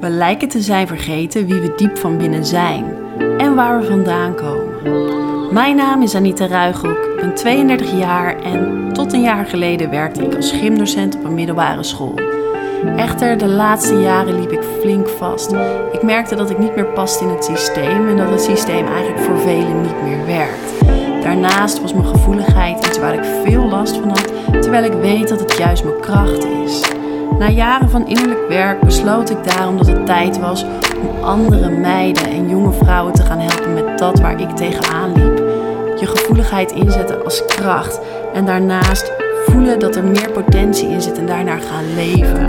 We lijken te zijn vergeten wie we diep van binnen zijn en waar we vandaan komen. Mijn naam is Anita Ruigrok, ik ben 32 jaar en tot een jaar geleden werkte ik als gymdocent op een middelbare school. Echter, de laatste jaren liep ik flink vast. Ik merkte dat ik niet meer paste in het systeem en dat het systeem eigenlijk voor velen niet meer werkt. Daarnaast was mijn gevoeligheid iets waar ik veel last van had, terwijl ik weet dat het juist mijn kracht is. Na jaren van innerlijk werk besloot ik daarom dat het tijd was om andere meiden en jonge vrouwen te gaan helpen met dat waar ik tegenaan liep. Je gevoeligheid inzetten als kracht en daarnaast voelen dat er meer potentie in zit en daarnaar gaan leven.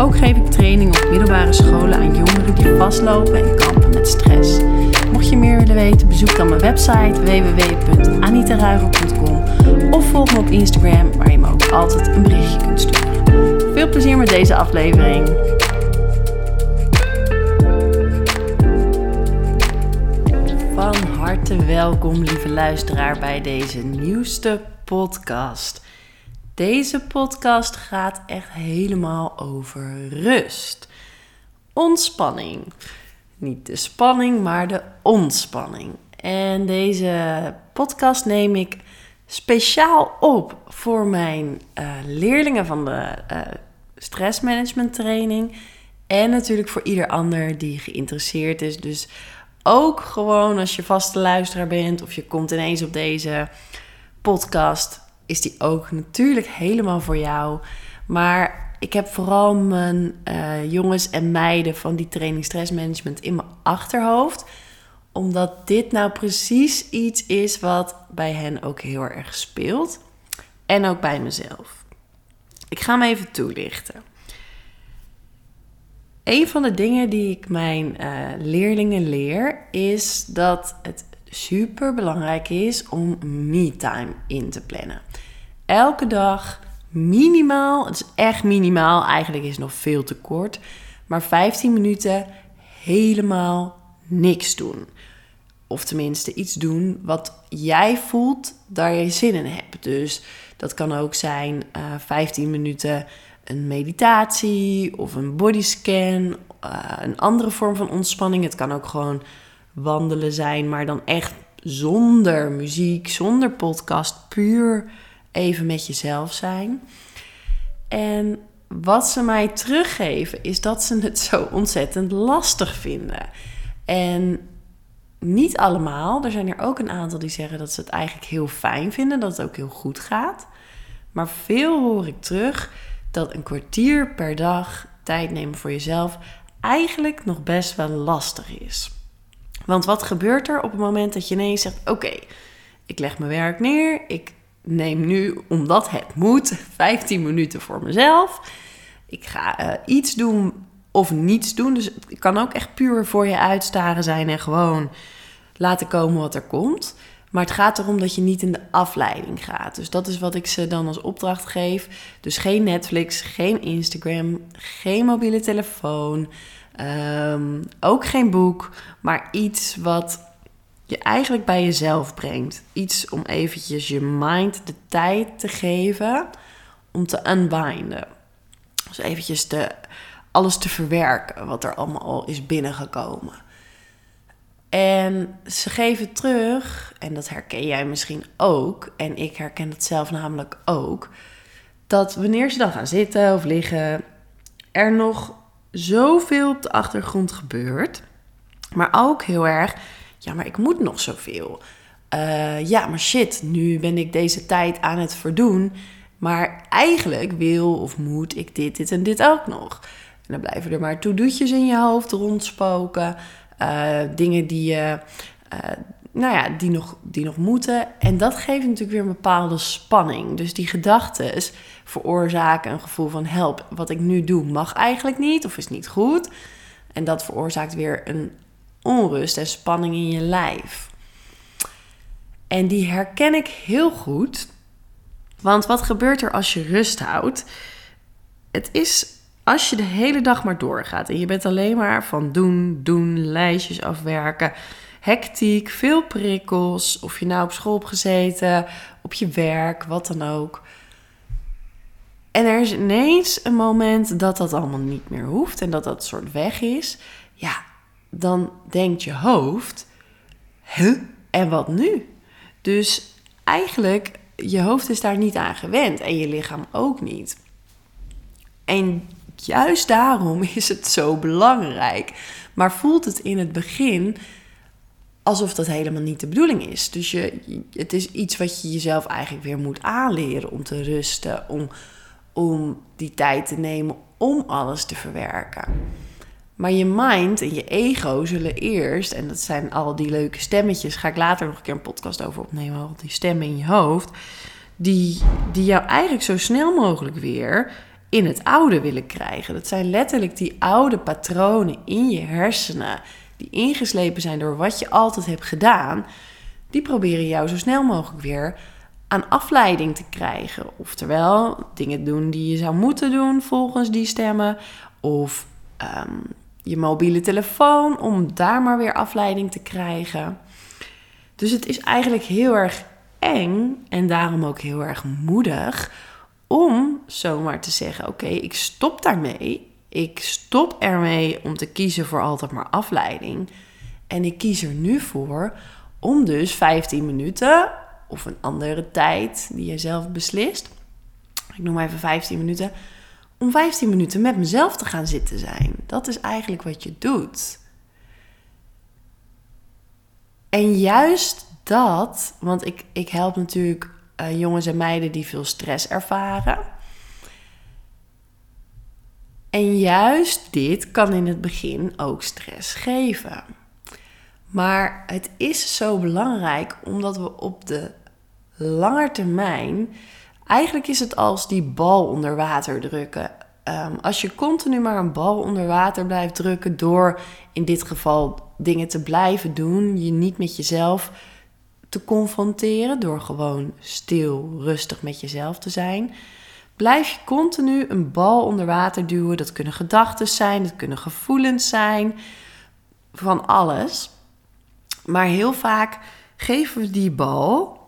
Ook geef ik training op middelbare scholen aan jongeren die vastlopen en kampen met stress. Mocht je meer willen weten, bezoek dan mijn website www.anitaruiger.com of volg me op Instagram waar je me ook altijd een berichtje kunt sturen. Veel plezier met deze aflevering. Van harte welkom, lieve luisteraar, bij deze nieuwste podcast. Deze podcast gaat echt helemaal over rust. Ontspanning. Niet de spanning, maar de ontspanning. En deze podcast neem ik speciaal op voor mijn uh, leerlingen van de uh, stressmanagement training. En natuurlijk voor ieder ander die geïnteresseerd is. Dus ook gewoon als je vaste luisteraar bent of je komt ineens op deze podcast, is die ook natuurlijk helemaal voor jou. Maar ik heb vooral mijn uh, jongens en meiden van die training stressmanagement in mijn achterhoofd omdat dit nou precies iets is wat bij hen ook heel erg speelt. En ook bij mezelf. Ik ga hem even toelichten. Een van de dingen die ik mijn uh, leerlingen leer is dat het super belangrijk is om me-time in te plannen. Elke dag minimaal, het is echt minimaal, eigenlijk is het nog veel te kort, maar 15 minuten helemaal niks doen. Of tenminste iets doen wat jij voelt, daar je zin in hebt. Dus dat kan ook zijn uh, eh, 15 minuten een meditatie of een bodyscan. Uh, een andere vorm van ontspanning. Het kan ook gewoon wandelen zijn, maar dan echt zonder muziek, zonder podcast. Puur even met jezelf zijn. En wat ze mij teruggeven is dat ze het zo ontzettend lastig vinden. En niet allemaal. Er zijn er ook een aantal die zeggen dat ze het eigenlijk heel fijn vinden, dat het ook heel goed gaat. Maar veel hoor ik terug dat een kwartier per dag tijd nemen voor jezelf eigenlijk nog best wel lastig is. Want wat gebeurt er op het moment dat je ineens zegt: Oké, ik leg mijn werk neer, ik neem nu, omdat het moet, 15 minuten voor mezelf. Ik ga uh, iets doen of niets doen. Dus het kan ook echt puur voor je uitstaren zijn en gewoon laten komen wat er komt. Maar het gaat erom dat je niet in de afleiding gaat. Dus dat is wat ik ze dan als opdracht geef. Dus geen Netflix, geen Instagram, geen mobiele telefoon, um, ook geen boek, maar iets wat je eigenlijk bij jezelf brengt. Iets om eventjes je mind de tijd te geven om te unbinden. Dus eventjes te, alles te verwerken wat er allemaal al is binnengekomen. En ze geven terug, en dat herken jij misschien ook, en ik herken het zelf namelijk ook, dat wanneer ze dan gaan zitten of liggen, er nog zoveel op de achtergrond gebeurt. Maar ook heel erg, ja, maar ik moet nog zoveel. Uh, ja, maar shit, nu ben ik deze tijd aan het verdoen. Maar eigenlijk wil of moet ik dit, dit en dit ook nog. En dan blijven er maar to-do'tjes in je hoofd rondspoken. Uh, dingen die, uh, nou ja, die, nog, die nog moeten. En dat geeft natuurlijk weer een bepaalde spanning. Dus die gedachten veroorzaken een gevoel van help. Wat ik nu doe mag eigenlijk niet of is niet goed. En dat veroorzaakt weer een onrust en spanning in je lijf. En die herken ik heel goed. Want wat gebeurt er als je rust houdt? Het is als je de hele dag maar doorgaat en je bent alleen maar van doen, doen, lijstjes afwerken, hectiek, veel prikkels, of je nou op school hebt gezeten, op je werk, wat dan ook. En er is ineens een moment dat dat allemaal niet meer hoeft en dat dat soort weg is. Ja, dan denkt je hoofd, huh, en wat nu? Dus eigenlijk, je hoofd is daar niet aan gewend en je lichaam ook niet. En juist daarom is het zo belangrijk. Maar voelt het in het begin alsof dat helemaal niet de bedoeling is. Dus je, het is iets wat je jezelf eigenlijk weer moet aanleren om te rusten, om, om die tijd te nemen om alles te verwerken. Maar je mind en je ego zullen eerst, en dat zijn al die leuke stemmetjes, ga ik later nog een keer een podcast over opnemen, al die stemmen in je hoofd, die, die jou eigenlijk zo snel mogelijk weer in het oude willen krijgen. Dat zijn letterlijk die oude patronen in je hersenen, die ingeslepen zijn door wat je altijd hebt gedaan, die proberen jou zo snel mogelijk weer aan afleiding te krijgen. Oftewel, dingen doen die je zou moeten doen volgens die stemmen, of ehm, je mobiele telefoon om daar maar weer afleiding te krijgen. Dus het is eigenlijk heel erg eng en daarom ook heel erg moedig om zomaar te zeggen: Oké, ik stop daarmee. Ik stop ermee om te kiezen voor altijd maar afleiding. En ik kies er nu voor om dus 15 minuten of een andere tijd die je zelf beslist. Ik noem even 15 minuten om 15 minuten met mezelf te gaan zitten zijn. Dat is eigenlijk wat je doet. En juist dat, want ik, ik help natuurlijk uh, jongens en meiden die veel stress ervaren. En juist dit kan in het begin ook stress geven. Maar het is zo belangrijk omdat we op de lange termijn Eigenlijk is het als die bal onder water drukken. Ehm, als je continu maar een bal onder water blijft drukken door in dit geval dingen te blijven doen, je niet met jezelf te confronteren door gewoon stil, rustig met jezelf te zijn, blijf je continu een bal onder water duwen. Dat kunnen gedachten zijn, dat kunnen gevoelens zijn, van alles. Maar heel vaak geven we die bal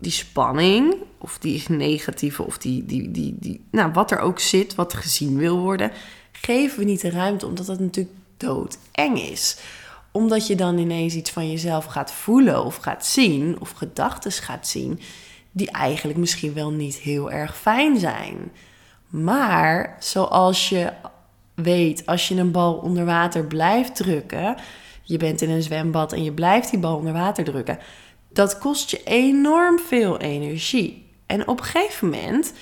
die spanning, of die negatieve, of die, die, die, die, nou, wat er ook zit, wat gezien wil worden, geven we niet de ruimte, omdat het natuurlijk doodeng is. Omdat je dan ineens iets van jezelf gaat voelen of gaat zien, of gedachten gaat zien, die eigenlijk misschien wel niet heel erg fijn zijn. Maar zoals je weet, als je een bal onder water blijft drukken, je bent in een zwembad en je blijft die bal onder water drukken dat kost je enorm veel energie. En op een gegeven moment,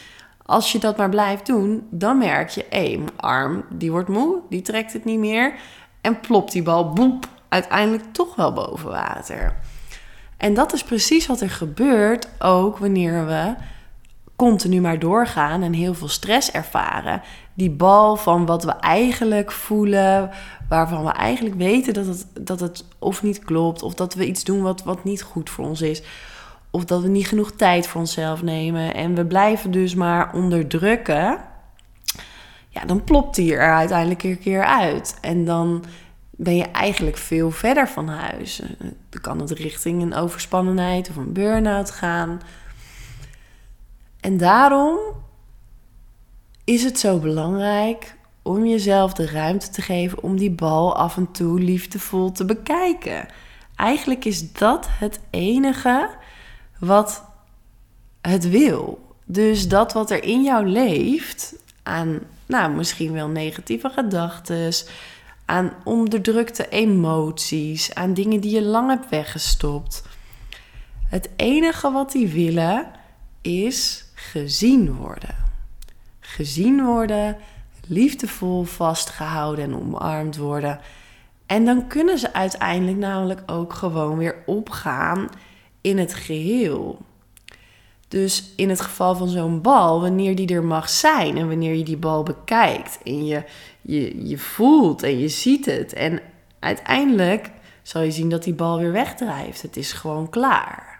als je dat maar blijft doen, dan merk je, hé, mijn arm, die wordt moe, die trekt het niet meer. En plopt die bal, boep, uiteindelijk toch wel boven water. En dat is precies wat er gebeurt ook wanneer we continu maar doorgaan en heel veel stress ervaren. Die bal van wat we eigenlijk voelen, waarvan we eigenlijk weten dat het, dat het of niet klopt, of dat we iets doen wat, wat niet goed voor ons is, of dat we niet genoeg tijd voor onszelf nemen en we blijven dus maar onderdrukken, ja, dan plopt die er uiteindelijk een keer uit. En dan ben je eigenlijk veel verder van huis. Dan kan het richting een overspannenheid of een burn-out gaan. En daarom is het zo belangrijk om jezelf de ruimte te geven om die bal af en toe liefdevol te bekijken. Eigenlijk is dat het enige wat het wil. Dus dat wat er in jou leeft aan, nou, misschien wel negatieve gedachten, aan onderdrukte emoties, aan dingen die je lang hebt weggestopt. Het enige wat die willen is gezien worden. Gezien worden, liefdevol vastgehouden en omarmd worden. En dan kunnen ze uiteindelijk namelijk ook gewoon weer opgaan in het geheel. Dus in het geval van zo'n bal, wanneer die er mag zijn en wanneer je die bal bekijkt en je, je, je voelt en je ziet het. En uiteindelijk zal je zien dat die bal weer wegdrijft. Het is gewoon klaar.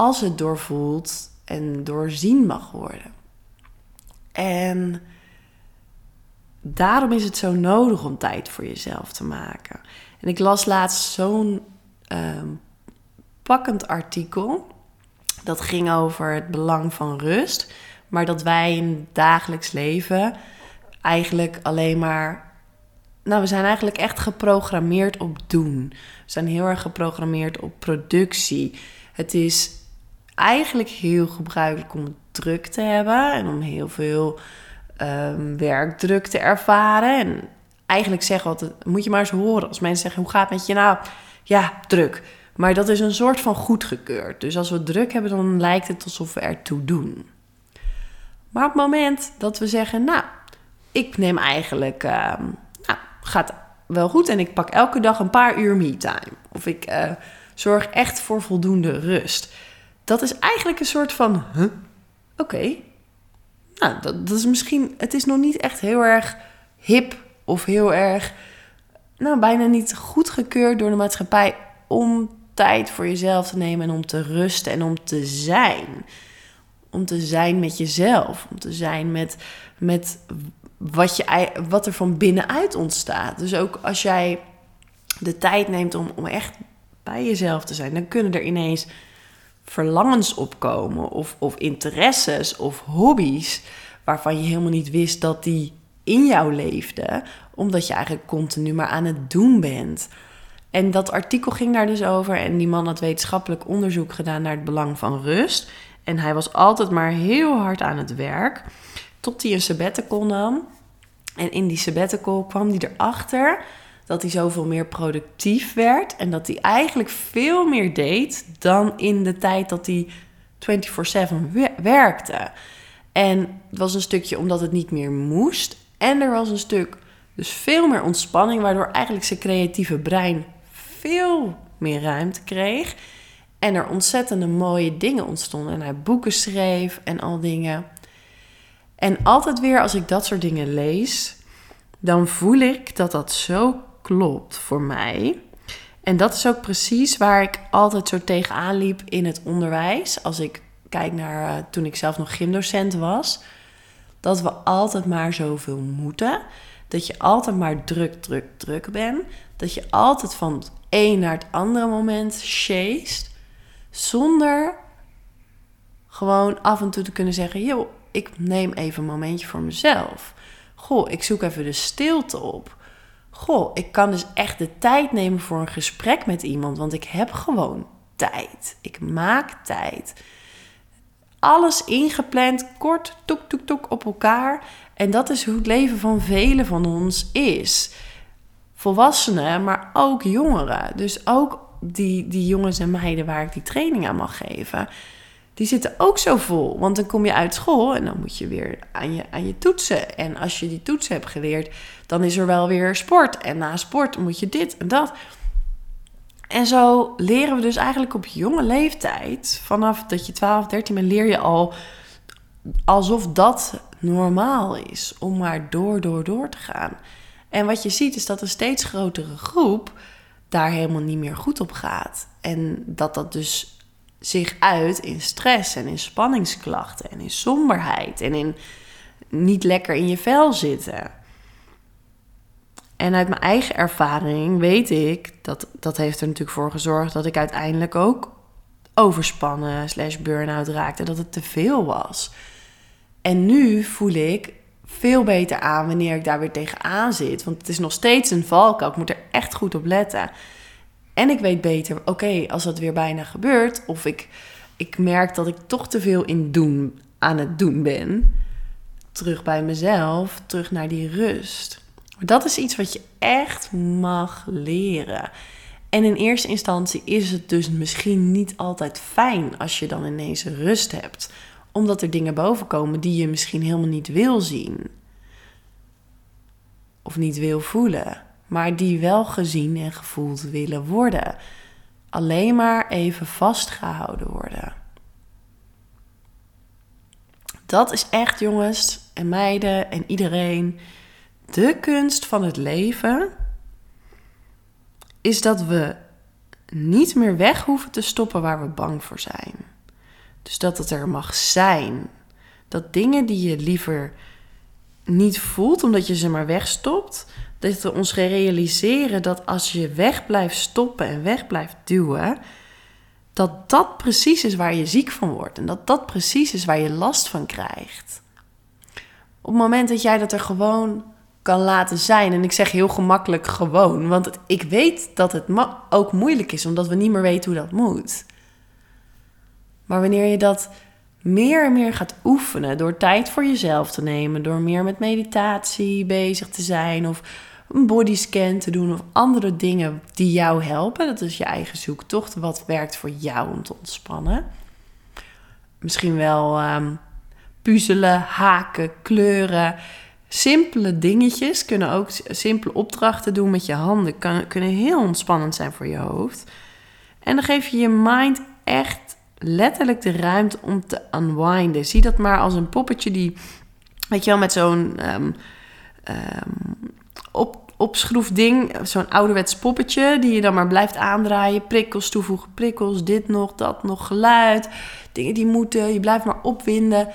als het doorvoelt en doorzien mag worden. En daarom is het zo nodig om tijd voor jezelf te maken. En ik las laatst zo'n uh, pakkend artikel. Dat ging over het belang van rust. Maar dat wij in het dagelijks leven eigenlijk alleen maar. Nou, we zijn eigenlijk echt geprogrammeerd op doen. We zijn heel erg geprogrammeerd op productie. Het is eigenlijk heel gebruikelijk om druk te hebben en om heel veel um, werkdruk te ervaren. En eigenlijk zeggen altijd, moet je maar eens horen als mensen zeggen, hoe gaat het met je? Nou, ja, druk. Maar dat is een soort van goedgekeurd. Dus als we druk hebben, dan lijkt het alsof we ertoe doen. Maar op het moment dat we zeggen, nou, ik neem eigenlijk, uh, nou, gaat wel goed en ik pak elke dag een paar uur me-time. Of ik uh, zorg echt voor voldoende rust. Dat is eigenlijk een soort van, huh? oké. Nou, dat, dat is misschien, het is nog niet echt heel erg hip of heel erg, nou, bijna niet goedgekeurd door de maatschappij om tijd voor jezelf te nemen en om te rusten en om te zijn. Om te zijn met jezelf, om te zijn met, met wat, je, wat er van binnenuit ontstaat. Dus ook als jij de tijd neemt om, om echt bij jezelf te zijn, dan kunnen er ineens verlangens opkomen of, of interesses of hobby's waarvan je helemaal niet wist dat die in jou leefden, omdat je eigenlijk continu maar aan het doen bent. En dat artikel ging daar dus over en die man had wetenschappelijk onderzoek gedaan naar het belang van rust. En hij was altijd maar heel hard aan het werk, tot hij een sabbatical nam. En in die sabbatical kwam hij erachter dat hij zoveel meer productief werd en dat hij eigenlijk veel meer deed dan in de tijd dat hij 24/7 werkte. En het was een stukje omdat het niet meer moest en er was een stuk dus veel meer ontspanning waardoor eigenlijk zijn creatieve brein veel meer ruimte kreeg en er ontzettende mooie dingen ontstonden en hij boeken schreef en al dingen. En altijd weer als ik dat soort dingen lees, dan voel ik dat dat zo klopt voor mij. En dat is ook precies waar ik altijd zo tegenaan liep in het onderwijs. Als ik kijk naar uh, toen ik zelf nog gymdocent was. Dat we altijd maar zoveel moeten. Dat je altijd maar druk, druk, druk bent. Dat je altijd van een naar het andere moment chased. Zonder gewoon af en toe te kunnen zeggen: joh, ik neem even een momentje voor mezelf. Goh, ik zoek even de stilte op goh, ik kan dus echt de tijd nemen voor een gesprek met iemand, want ik heb gewoon tijd. Ik maak tijd. Alles ingepland, kort, toek, toek, toek op elkaar. En dat is hoe het leven van velen van ons is. Volwassenen, maar ook jongeren. Dus ook die, die jongens en meiden waar ik die training aan mag geven die zitten ook zo vol. Want dan kom je uit school en dan moet je weer aan je, aan je toetsen. En als je die toetsen hebt geleerd, dan is er wel weer sport. En na sport moet je dit en dat. En zo leren we dus eigenlijk op jonge leeftijd, vanaf dat je 12, 13 bent, leer je al alsof dat normaal is. Om maar door, door, door te gaan. En wat je ziet is dat een steeds grotere groep daar helemaal niet meer goed op gaat. En dat dat dus zich uit in stress en in spanningsklachten en in somberheid en in niet lekker in je vel zitten. En uit mijn eigen ervaring weet ik dat dat heeft er natuurlijk voor gezorgd dat ik uiteindelijk ook overspannen slash burn-out raakte, dat het te veel was. En nu voel ik veel beter aan wanneer ik daar weer tegenaan zit. Want het is nog steeds een valkuil. Ik moet er echt goed op letten. En ik weet beter, oké, als dat weer bijna gebeurt, of ik, ik merk dat ik toch te veel in doen aan het doen ben, terug bij mezelf, terug naar die rust. Dat is iets wat je echt mag leren. En in eerste instantie is het dus misschien niet altijd fijn als je dan ineens rust hebt, omdat er dingen bovenkomen die je misschien helemaal niet wil zien of niet wil voelen maar die wel gezien en gevoeld willen worden. Alleen maar even vastgehouden worden. Dat is echt, jongens en meiden en iedereen, de kunst van het leven. Is dat we niet meer weg hoeven te stoppen waar we bang voor zijn. Dus dat het er mag zijn. Dat dingen die je liever niet voelt omdat je ze maar wegstopt, dat we ons realiseren dat als je weg blijft stoppen en weg blijft duwen, dat dat precies is waar je ziek van wordt en dat dat precies is waar je last van krijgt. Op het moment dat jij dat er gewoon kan laten zijn, en ik zeg heel gemakkelijk gewoon, want ik weet dat het ook moeilijk is omdat we niet meer weten hoe dat moet. Maar wanneer je dat meer en meer gaat oefenen door tijd voor jezelf te nemen, door meer met meditatie bezig te zijn of een bodyscan te doen of andere dingen die jou helpen. Dat is je eigen zoektocht. Wat werkt voor jou om te ontspannen? Misschien wel um, puzzelen, haken, kleuren. Simpele dingetjes kunnen ook simpele opdrachten doen met je handen. Kunnen heel ontspannend zijn voor je hoofd. En dan geef je je mind echt letterlijk de ruimte om te unwinden. Zie dat maar als een poppetje die, weet je wel, met zo'n um, um, op, opschroefding, zo'n ouderwets poppetje, die je dan maar blijft aandraaien. Prikkels toevoegen, prikkels, dit nog, dat nog, geluid. Dingen die moeten, je blijft maar opwinden.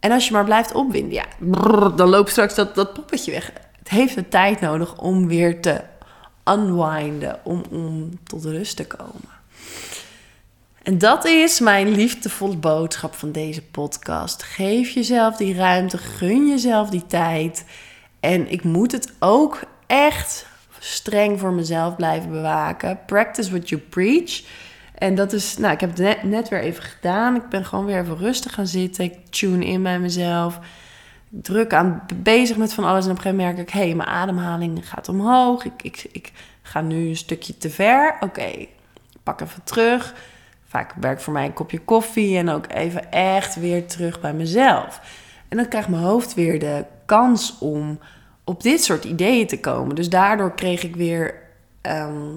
En als je maar blijft opwinden, ja, dan loopt straks dat, dat poppetje weg. Het heeft de tijd nodig om weer te unwinden, om, om tot rust te komen. En dat is mijn liefdevolle boodschap van deze podcast. Geef jezelf die ruimte, gun jezelf die tijd. En ik moet het ook echt streng voor mezelf blijven bewaken. Practice what you preach. En dat is, nou, ik heb het net, weer even gedaan. Ik ben gewoon weer even rustig gaan zitten. Ik tune in bij mezelf. Druk aan bezig met van alles. En op een gegeven moment merk ik, hé, hey, mijn ademhaling gaat omhoog. Ik, ik, ik ga nu een stukje te ver. Oké, pak even terug Vaak werkt voor mij een kopje koffie en ook even echt weer terug bij mezelf. En dan krijgt mijn hoofd weer de kans om op dit soort ideeën te komen. Dus daardoor kreeg ik weer ehm,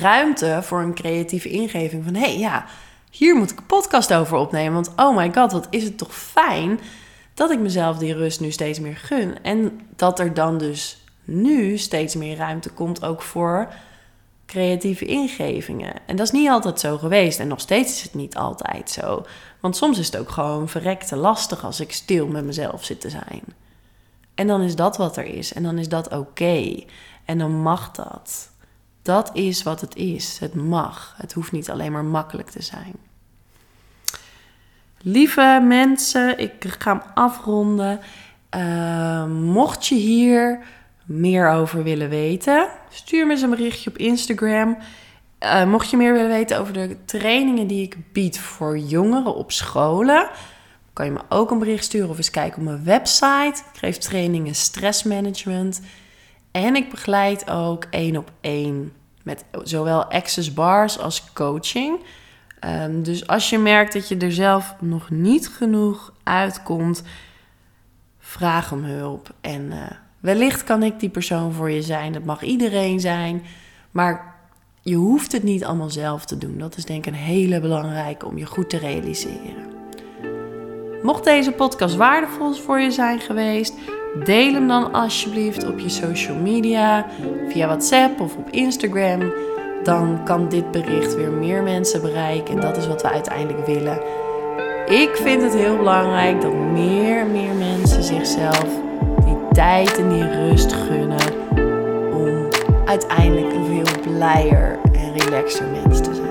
ruimte voor een creatieve ingeving van... hé, hey, ja, hier moet ik een podcast over opnemen. Want oh my god, wat is het toch fijn dat ik mezelf die rust nu steeds meer gun. En dat er dan dus nu steeds meer ruimte komt ook voor creatieve ingevingen. En dat is niet altijd zo geweest. En nog steeds is het niet altijd zo. Want soms is het ook gewoon verrekte lastig als ik stil met mezelf zit te zijn. En dan is dat wat er is. En dan is dat oké. En dan mag dat. Dat is wat het is. Het mag. Het hoeft niet alleen maar makkelijk te zijn. Lieve mensen, ik ga hem afronden. Uh, mocht je hier meer over willen weten, stuur me eens een berichtje op Instagram. Uh, mocht je meer willen weten over de trainingen die ik bied voor jongeren op scholen, kan je me ook een bericht sturen of eens kijken op mijn website. Ik geef trainingen stressmanagement. En ik begeleid ook één op één met zowel access bars als coaching. Um, dus als je merkt dat je er zelf nog niet genoeg uitkomt, vraag om hulp. En uh, Wellicht kan ik die persoon voor je zijn. Dat mag iedereen zijn. Maar je hoeft het niet allemaal zelf te doen. Dat is denk ik een hele belangrijke om je goed te realiseren. Mocht deze podcast waardevol voor je zijn geweest, deel hem dan alsjeblieft op je social media, via WhatsApp of op Instagram. Dan kan dit bericht weer meer mensen bereiken en dat is wat we uiteindelijk willen. Ik vind het heel belangrijk dat meer en meer mensen zichzelf tijd en die rust gunnen om uiteindelijk een veel blijer en relaxer mens te zijn.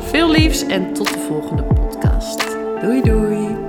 Veel liefs en tot de volgende podcast. Doei doei!